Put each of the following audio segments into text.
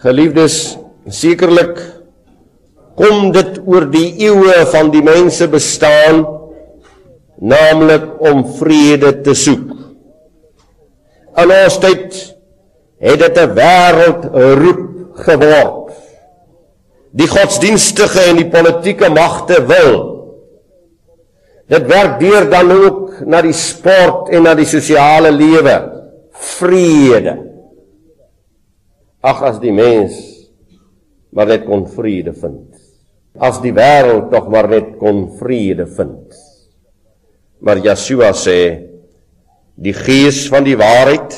Geliefdes, sekerlik kom dit oor die eeue van die mense bestaan naamlik om vrede te soek. In ons tyd het dit 'n wêreldroep geword. Die godsdienstige en die politieke magte wil dit werk deur dan ook na die sport en na die sosiale lewe vrede. Ag as die mens maar net kon vrede vind. As die wêreld tog maar net kon vrede vind. Maar Yeshua sê die gees van die waarheid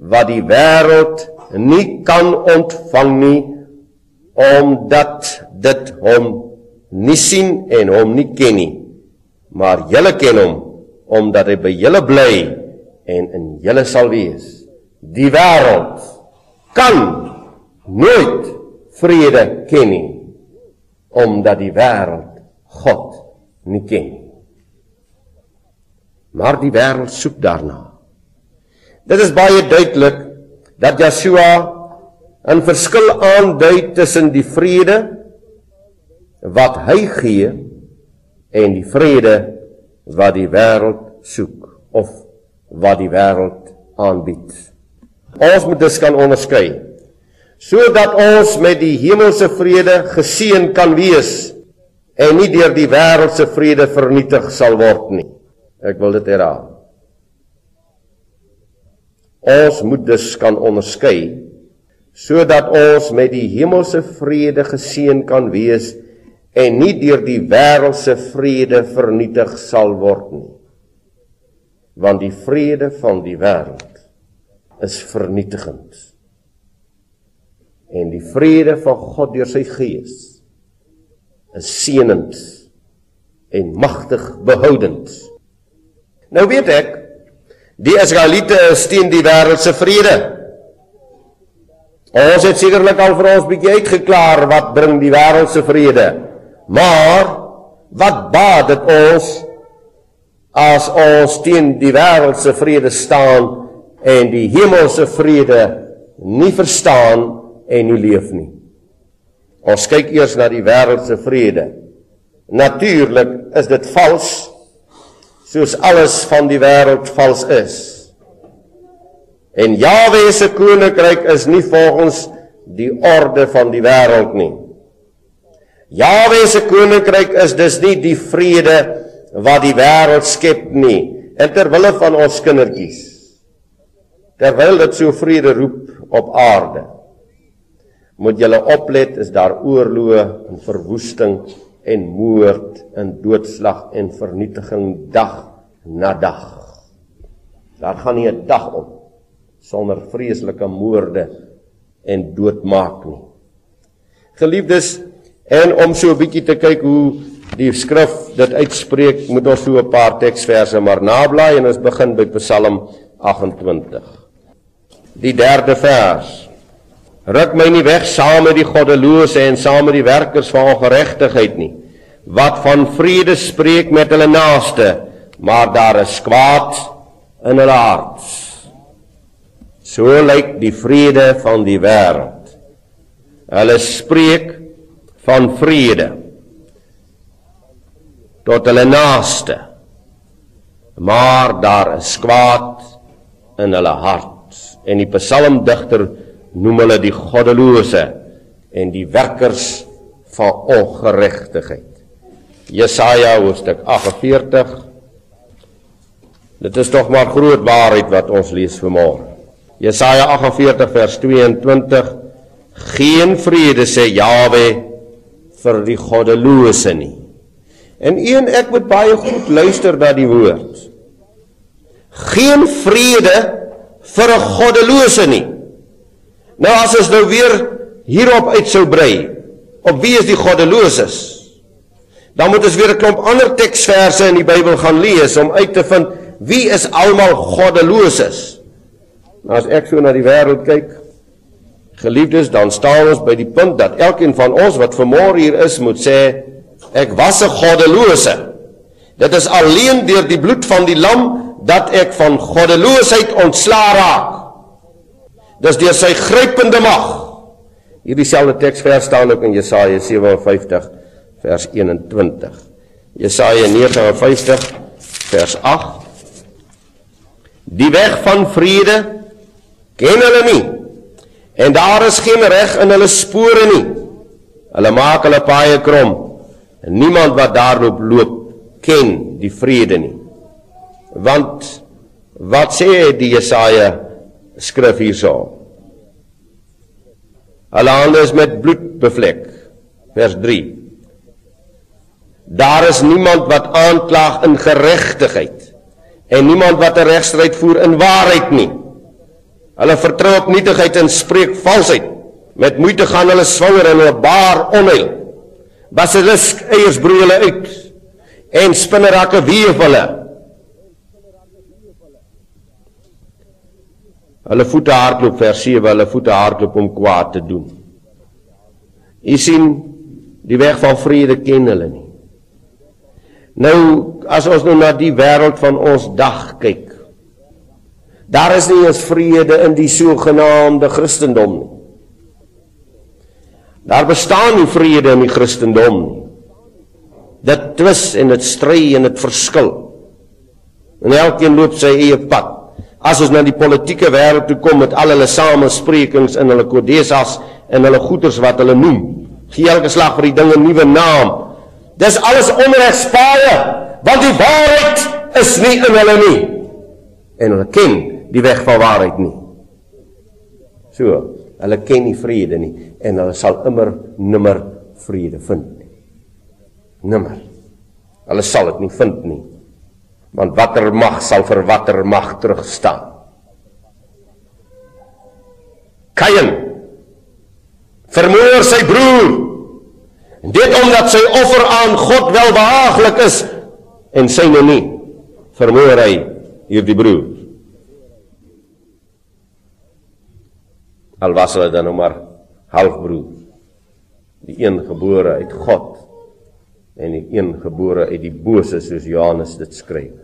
wat die wêreld nie kan ontvang nie omdat dit hom nie sien en hom nie ken nie maar julle ken hom omdat hy by julle bly en in julle sal wees die wêreld kan nooit vrede ken nie omdat die wêreld God nie ken nie maar die wêreld soek daarna dit is baie duidelik dat Yeshua 'n verskil aandui tussen die vrede wat hy gee en die vrede wat die wêreld soek of wat die wêreld aanbied. Ons moet dus kan onderskei sodat ons met die hemelse vrede geseën kan wees en nie deur die wêreldse vrede vernietig sal word nie. Ek wil dit herhaal. Ons moet dus kan onderskei sodat ons met die hemelse vrede geseën kan wees en nie deur die wêreldse vrede vernietig sal word nie. Want die vrede van die wêreld is vernietigend. En die vrede van God deur sy Gees is seënend en magtig behoudend. Nou weet ek die Israeliete is teen die wêreldse vrede. Ons het sekerlik al vir ons bietjie uitgeklaar wat bring die wêreldse vrede. Maar wat baat dit ons as ons teen die wêreldse vrede staan en die hemelse vrede nie verstaan en nie leef nie. Ons kyk eers na die wêreldse vrede. Natuurlik is dit vals soos alles van die wêreld vals is. En Jahwe se koninkryk is nie volgens die orde van die wêreld nie. Jahwe se koninkryk is dus nie die vrede wat die wêreld skep nie. En terwille van ons kindertjies. Terwyl dit so vrede roep op aarde. Moet julle oplet is daar oorloë en verwoesting en moord en doodslag en vernietiging dag na dag. Daar gaan nie 'n dag om sonder vreeslike moorde en doodmaak nie. Geliefdes, en om so 'n bietjie te kyk hoe die skrif dit uitspreek, moet ons so 'n paar teksverse maar nablaai en ons begin by Psalm 28. Die derde vers. Ruk my nie weg saam met die goddelose en saam met die werkers van ongeregtigheid nie, wat van vrede spreek met hulle naaste, maar daar is kwaad in hulle harte. So lyk die vrede van die wêreld. Hulle spreek van vrede tot hulle naaste. Maar daar is kwaad in hulle hart. En die psalmdigter noem hulle die goddelose en die werkers van ongeregtigheid. Jesaja hoofstuk 48 Dit is tog maar groot waarheid wat ons lees vanmôre. Jesaja 48 vers 22 Geen vrede sê Jawe vir die goddelose nie. En een ek moet baie goed luister na die woord. Geen vrede vir 'n goddelose nie. Nou as ons nou weer hierop uit sou brei, op wie is die goddeloses? Dan moet ons weer 'n klomp ander teksverse in die Bybel gaan lees om uit te vind wie is almal goddeloses. Nou as ek so na die wêreld kyk, geliefdes, dan staan ons by die punt dat elkeen van ons wat vanmôre hier is, moet sê ek was 'n goddelose. Dit is alleen deur die bloed van die lam dat ek van goddeloosheid ontslaa raak. Dis deur sy grypende mag Hierdie selfde teksvers staan ook in Jesaja 57 vers 21. Jesaja 59 vers 8. Die weg van vrede ken hulle nie. En daar is geen reg in hulle spore nie. Hulle maak hulle paaie krom. En niemand wat daarop loop ken die vrede nie. Want wat sê die Jesaja skrif hierso? Hulle hande is met bloed bevlek. Vers 3. Daar is niemand wat aanklag in geregtigheid en niemand wat 'n regstryd voer in waarheid nie. Hulle vertrou op nietigheid en spreek valsheid. Met moeite gaan hulle swanger en hulle baar onheil. Basilisk eiers broei hulle uit en spinnerakke weef hulle. Hulle voete hardloop vers 7, hulle voete hardloop om kwaad te doen. U sien, die weg van vrede ken hulle nie. Nou as ons nou na die wêreld van ons dag kyk. Daar is nie eens vrede in die sogenaamde Christendom nie. Daar bestaan nie vrede in die Christendom nie. Dit twis en dit stry en dit verskil. En elkeen loop sy eie pad. As ons na die politieke wêreld toe kom met al hulle samesprekings in hulle kodesas en hulle goeters wat hulle noem, gee elke slag vir die ding 'n nuwe naam. Dis alles onregspaaie, want die waarheid is nie in hulle nie. En hulle ken die weg van waarheid nie. So, hulle ken nie vrede nie en hulle sal immer nimmer vrede vind nie. Nimmer. Hulle sal dit nie vind nie want watter mag sal vir watter mag terugstaan? Kain vermoor sy broer. Dit omdat sy offer aan God welbehaaglik is. En syne nie vermoor hy hierdie broer. Al was hulle dan nou maar halfbroer. Die een gebore uit God en die een gebore uit die bose soos Johannes dit skryf.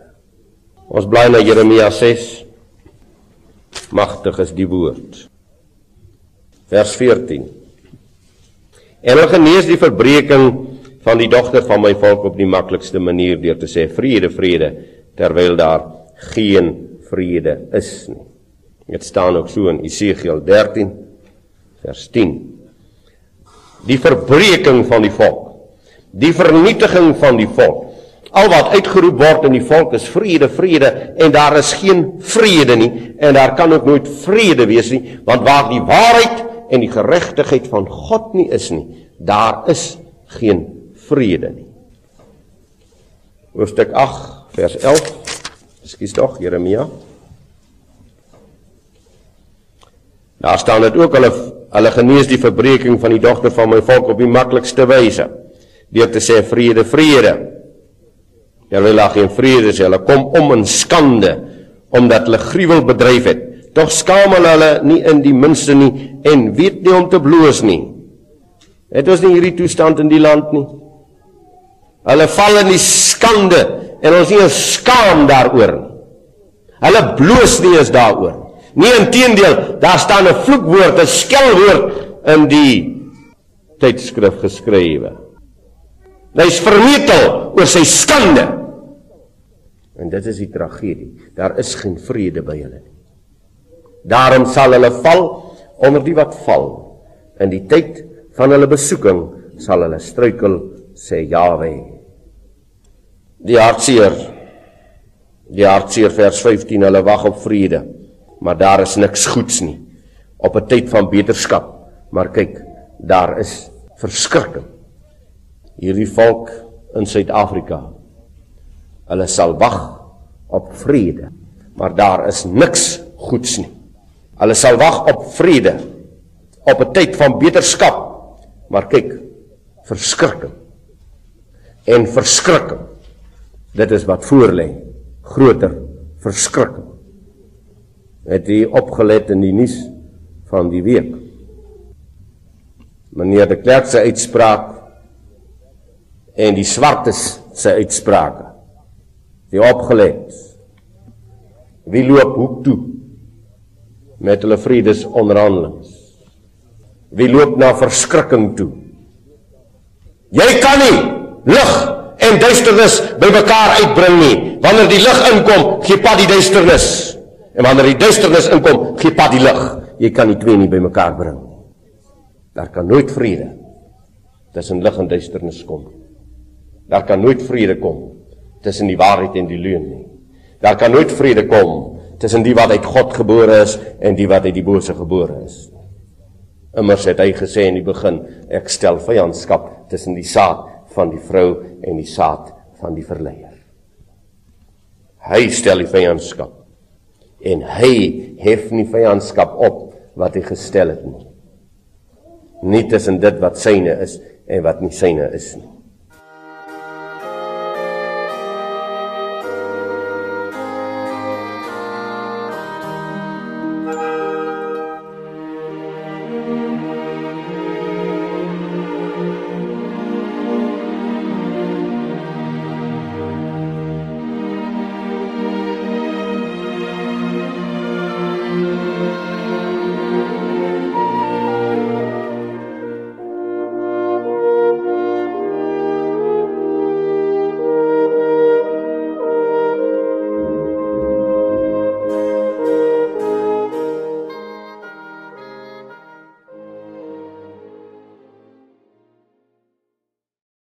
Ons bly na Jeremia 6. Magtig is die woord. Vers 14. En hulle genees die verbreeking van die dogter van my volk op die maklikste manier deur te sê vrede vrede terwyl daar geen vrede is nie. Dit staan ook so in Esegiel 13 vers 10. Die verbreeking van die volk die vernietiging van die volk. Al wat uitgeroep word in die volk is vrede, vrede en daar is geen vrede nie en daar kan ook nooit vrede wees nie, want waar die waarheid en die geregtigheid van God nie is nie, daar is geen vrede nie. Hoofstuk 8 vers 11. Ekskuus tog Jeremia. Daar staan dit ook hulle hulle genees die verbreeking van die dogter van my volk op die maklikste wyse deur te sê vrede, vrede. Hulle lag in vrede, hulle kom om in skande omdat hulle gruwel bedryf het. Tog skaam hulle hulle nie in die minste nie en weet nie om te bloos nie. Het ons nie hierdie toestand in die land nie? Hulle val in die skande en ons nie skaam daaroor nie. Hulle bloos nie eens daaroor. Nie inteendeel, daar staan 'n vloekwoord, 'n skelwoord in die tydskrif geskrywe. Hy's vermetel oor sy skande. En dit is die tragedie. Daar is geen vrede by hulle nie. Daarom sal hulle val onder die wat val. In die tyd van hulle besoeking sal hulle struikel, sê Jawe. Die hartseer. Die hartseer vers 15, hulle wag op vrede, maar daar is niks goeds nie. Op 'n tyd van beterskap, maar kyk, daar is verskrikking hierdie volk in Suid-Afrika. Hulle sal wag op vrede, maar daar is niks goeds nie. Hulle sal wag op vrede op 'n tyd van beterskap. Maar kyk, verskrikking. En verskrikking. Dit is wat voor lê. Groter verskrikking. Het jy opgelet in die nuus van die week? Meneer de Klerk se uitspraak en die swartes se uitsprake. Die opgelet. Wie loop hoek toe met hulle vredesonderhandelings? wie loop na verskrikking toe. Jy kan nie lig en duisternis bymekaar uitbring nie. Wanneer die lig inkom, gee pad die duisternis. En wanneer die duisternis inkom, gee pad die lig. Jy kan die twee nie bymekaar bring nie. Daar kan nooit vrede tussen lig en duisternis kom. Daar kan nooit vrede kom tussen die waarheid en die leuen nie. Daar kan nooit vrede kom tussen die wat uit God gebore is en die wat uit die bose gebore is. Immers het hy gesê in die begin, ek stel vyandskap tussen die saad van die vrou en die saad van die verleier. Hy stel die vyandskap en hy hef nie vyandskap op wat hy gestel het nie. Nie tussen dit wat syne is en wat nie syne is nie.